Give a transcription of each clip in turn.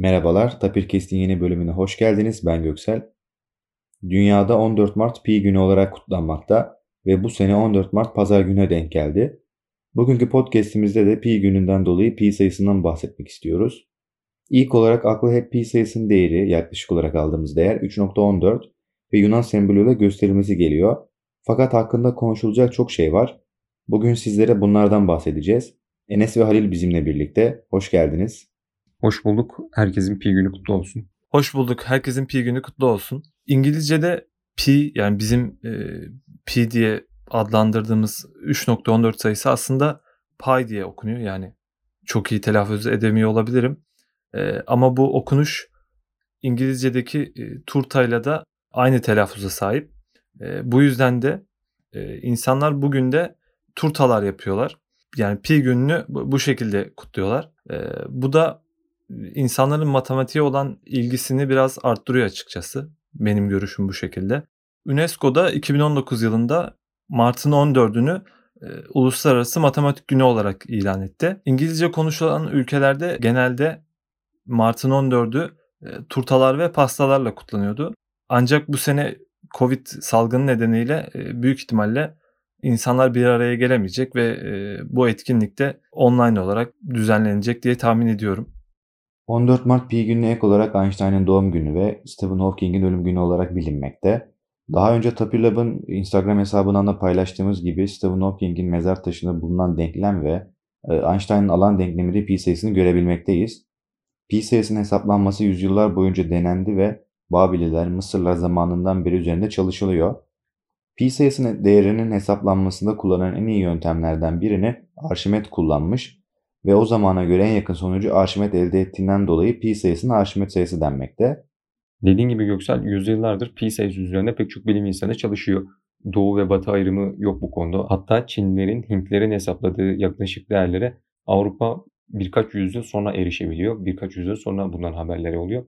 Merhabalar, Tapirkest'in yeni bölümüne hoş geldiniz. Ben Göksel. Dünyada 14 Mart Pi günü olarak kutlanmakta ve bu sene 14 Mart pazar gününe denk geldi. Bugünkü podcast'imizde de Pi gününden dolayı Pi sayısından bahsetmek istiyoruz. İlk olarak akla hep Pi sayısının değeri, yaklaşık olarak aldığımız değer 3.14 ve Yunan sembolüyle gösterilmesi geliyor. Fakat hakkında konuşulacak çok şey var. Bugün sizlere bunlardan bahsedeceğiz. Enes ve Halil bizimle birlikte. Hoş geldiniz. Hoş bulduk. Herkesin pi günü kutlu olsun. Hoş bulduk. Herkesin pi günü kutlu olsun. İngilizce'de pi yani bizim e, pi diye adlandırdığımız 3.14 sayısı aslında pi diye okunuyor. Yani çok iyi telaffuz edemiyor olabilirim. E, ama bu okunuş İngilizce'deki e, turtayla da aynı telaffuza sahip. E, bu yüzden de e, insanlar bugün de turtalar yapıyorlar. Yani pi gününü bu, şekilde kutluyorlar. E, bu da insanların matematiğe olan ilgisini biraz arttırıyor açıkçası. Benim görüşüm bu şekilde. UNESCO'da 2019 yılında Mart'ın 14'ünü e, Uluslararası Matematik Günü olarak ilan etti. İngilizce konuşulan ülkelerde genelde Mart'ın 14'ü e, turtalar ve pastalarla kutlanıyordu. Ancak bu sene Covid salgını nedeniyle e, büyük ihtimalle insanlar bir araya gelemeyecek ve e, bu etkinlikte online olarak düzenlenecek diye tahmin ediyorum. 14 Mart Pi gününe ek olarak Einstein'ın doğum günü ve Stephen Hawking'in ölüm günü olarak bilinmekte. Daha önce Tapirlab'ın Instagram hesabından da paylaştığımız gibi Stephen Hawking'in mezar taşında bulunan denklem ve e, Einstein'ın alan denkleminde pi sayısını görebilmekteyiz. Pi sayısının hesaplanması yüzyıllar boyunca denendi ve Babililer, Mısırlar zamanından beri üzerinde çalışılıyor. Pi sayısının değerinin hesaplanmasında kullanılan en iyi yöntemlerden birini Arşimet kullanmış ve o zamana göre en yakın sonucu Arşimet elde ettiğinden dolayı pi sayısına Arşimet sayısı denmekte. Dediğin gibi Göksel yüzyıllardır pi sayısı üzerinde pek çok bilim insanı çalışıyor. Doğu ve batı ayrımı yok bu konuda. Hatta Çinlilerin, Hintlerin hesapladığı yaklaşık değerlere Avrupa birkaç yüzyıl sonra erişebiliyor. Birkaç yüzyıl sonra bundan haberleri oluyor.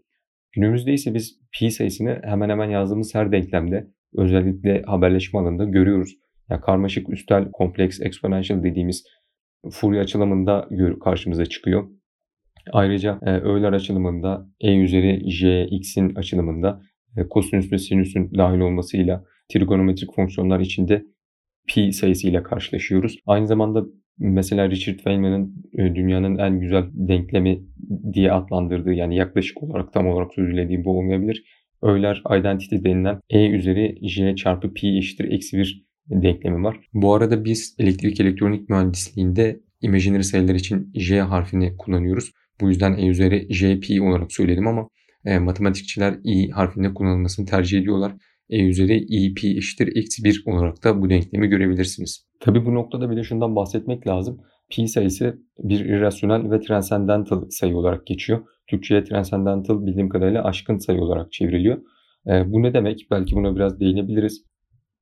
Günümüzde ise biz pi sayısını hemen hemen yazdığımız her denklemde özellikle haberleşme alanında görüyoruz. Yani karmaşık üstel kompleks exponential dediğimiz Fourier açılımında karşımıza çıkıyor. Ayrıca e, Euler açılımında E üzeri J, X'in açılımında e, kosinüs ve sinüsün dahil olmasıyla trigonometrik fonksiyonlar içinde pi sayısıyla karşılaşıyoruz. Aynı zamanda mesela Richard Feynman'ın e, dünyanın en güzel denklemi diye adlandırdığı yani yaklaşık olarak tam olarak söylediği bu olmayabilir. Euler identity denilen E üzeri J çarpı pi eşittir eksi 1 denklemi var. Bu arada biz elektrik elektronik mühendisliğinde imaginary sayılar için J harfini kullanıyoruz. Bu yüzden E üzeri JP olarak söyledim ama e, matematikçiler I harfinde kullanılmasını tercih ediyorlar. E üzeri EP eşittir eksi 1 olarak da bu denklemi görebilirsiniz. Tabi bu noktada bir de şundan bahsetmek lazım. Pi sayısı bir irrasyonel ve transcendental sayı olarak geçiyor. Türkçe'ye transcendental bildiğim kadarıyla aşkın sayı olarak çevriliyor. E, bu ne demek? Belki buna biraz değinebiliriz.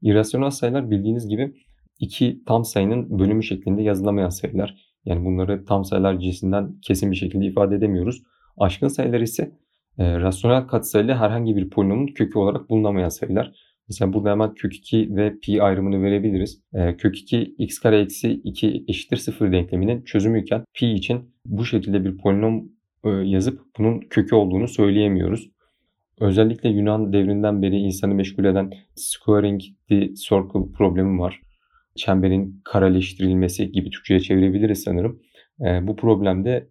İrrasyonel sayılar bildiğiniz gibi iki tam sayının bölümü şeklinde yazılamayan sayılar. Yani bunları tam sayılar cinsinden kesin bir şekilde ifade edemiyoruz. Aşkın sayılar ise e, rasyonel katsayılı herhangi bir polinomun kökü olarak bulunamayan sayılar. Mesela burada hemen kök 2 ve pi ayrımını verebiliriz. E, kök 2 x kare eksi 2 eşittir 0 denkleminin çözümüyken pi için bu şekilde bir polinom e, yazıp bunun kökü olduğunu söyleyemiyoruz. Özellikle Yunan devrinden beri insanı meşgul eden squaring the circle problemi var. Çemberin kareleştirilmesi gibi Türkçe'ye çevirebiliriz sanırım. E, bu problemde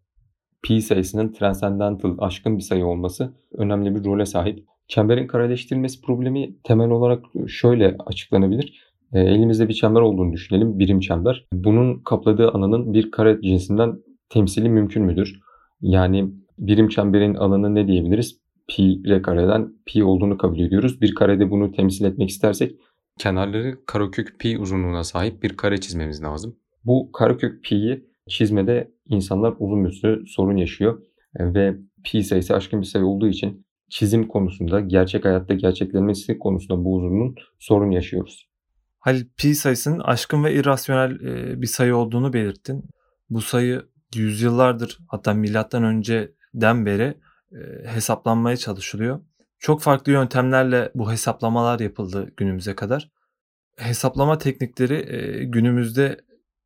pi sayısının transcendental aşkın bir sayı olması önemli bir role sahip. Çemberin kareleştirilmesi problemi temel olarak şöyle açıklanabilir. E, elimizde bir çember olduğunu düşünelim, birim çember. Bunun kapladığı alanın bir kare cinsinden temsili mümkün müdür? Yani birim çemberin alanı ne diyebiliriz? Pi r kareden pi olduğunu kabul ediyoruz. Bir karede bunu temsil etmek istersek kenarları karekök pi uzunluğuna sahip bir kare çizmemiz lazım. Bu karekök pi'yi çizmede insanlar uzun bir süre sorun yaşıyor ve pi sayısı aşkın bir sayı olduğu için çizim konusunda, gerçek hayatta gerçeklenmesi konusunda bu uzunluğun sorun yaşıyoruz. Halil pi sayısının aşkın ve irrasyonel bir sayı olduğunu belirttin. Bu sayı yüzyıllardır hatta milattan önceden beri hesaplanmaya çalışılıyor. Çok farklı yöntemlerle bu hesaplamalar yapıldı günümüze kadar. Hesaplama teknikleri günümüzde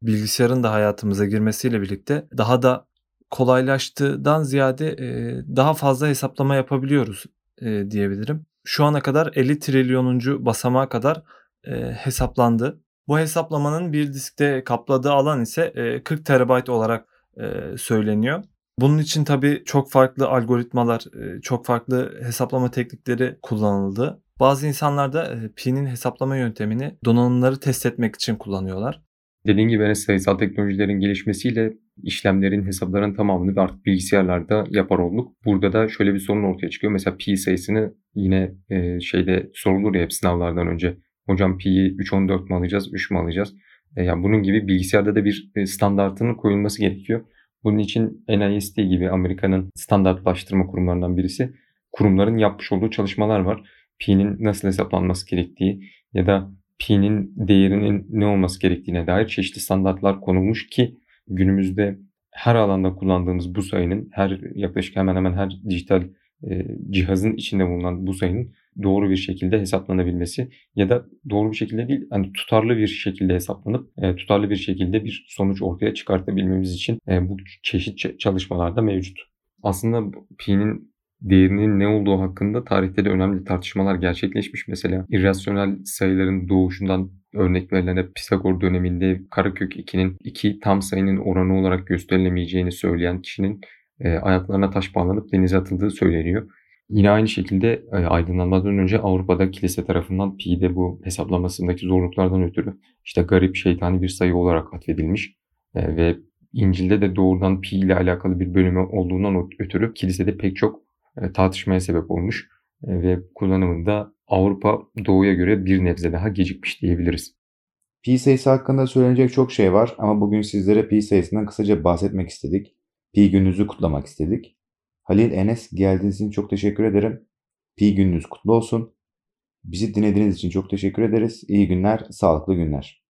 bilgisayarın da hayatımıza girmesiyle birlikte daha da kolaylaştığından ziyade e, daha fazla hesaplama yapabiliyoruz e, diyebilirim. Şu ana kadar 50 trilyonuncu basamağa kadar e, hesaplandı. Bu hesaplamanın bir diskte kapladığı alan ise e, 40 terabayt olarak e, söyleniyor. Bunun için tabii çok farklı algoritmalar, e, çok farklı hesaplama teknikleri kullanıldı. Bazı insanlar da e, pi'nin hesaplama yöntemini donanımları test etmek için kullanıyorlar. Dediğin gibi hani sayısal teknolojilerin gelişmesiyle işlemlerin, hesapların tamamını artık bilgisayarlarda yapar olduk. Burada da şöyle bir sorun ortaya çıkıyor. Mesela pi sayısını yine e, şeyde sorulur ya hep sınavlardan önce. Hocam pi'yi 3.14 mu alacağız, 3 mü alacağız? E, yani bunun gibi bilgisayarda da bir e, standartının koyulması gerekiyor. Bunun için NIST gibi Amerika'nın standartlaştırma kurumlarından birisi kurumların yapmış olduğu çalışmalar var. Pi'nin nasıl hesaplanması gerektiği ya da pi'nin değerinin ne olması gerektiğine dair çeşitli standartlar konulmuş ki günümüzde her alanda kullandığımız bu sayının her yaklaşık hemen hemen her dijital e, cihazın içinde bulunan bu sayının doğru bir şekilde hesaplanabilmesi ya da doğru bir şekilde değil hani tutarlı bir şekilde hesaplanıp e, tutarlı bir şekilde bir sonuç ortaya çıkartabilmemiz için e, bu çeşit çalışmalarda mevcut. Aslında pi'nin değerinin ne olduğu hakkında tarihte de önemli tartışmalar gerçekleşmiş. Mesela irrasyonel sayıların doğuşundan örnek verilen Pisagor döneminde karekök 2'nin iki tam sayının oranı olarak gösterilemeyeceğini söyleyen kişinin e, ayaklarına taş bağlanıp denize atıldığı söyleniyor. Yine aynı şekilde e, aydınlanmadan önce Avrupa'da kilise tarafından pi'de bu hesaplamasındaki zorluklardan ötürü işte garip şeytani bir sayı olarak atfedilmiş e, ve İncil'de de doğrudan pi ile alakalı bir bölümü olduğundan ötürü kilisede pek çok e, tartışmaya sebep olmuş ve kullanımında Avrupa doğuya göre bir nebze daha gecikmiş diyebiliriz. Pi sayısı hakkında söylenecek çok şey var ama bugün sizlere pi sayısından kısaca bahsetmek istedik. Pi gününüzü kutlamak istedik. Halil Enes geldiğiniz için çok teşekkür ederim. Pi gününüz kutlu olsun. Bizi dinlediğiniz için çok teşekkür ederiz. İyi günler, sağlıklı günler.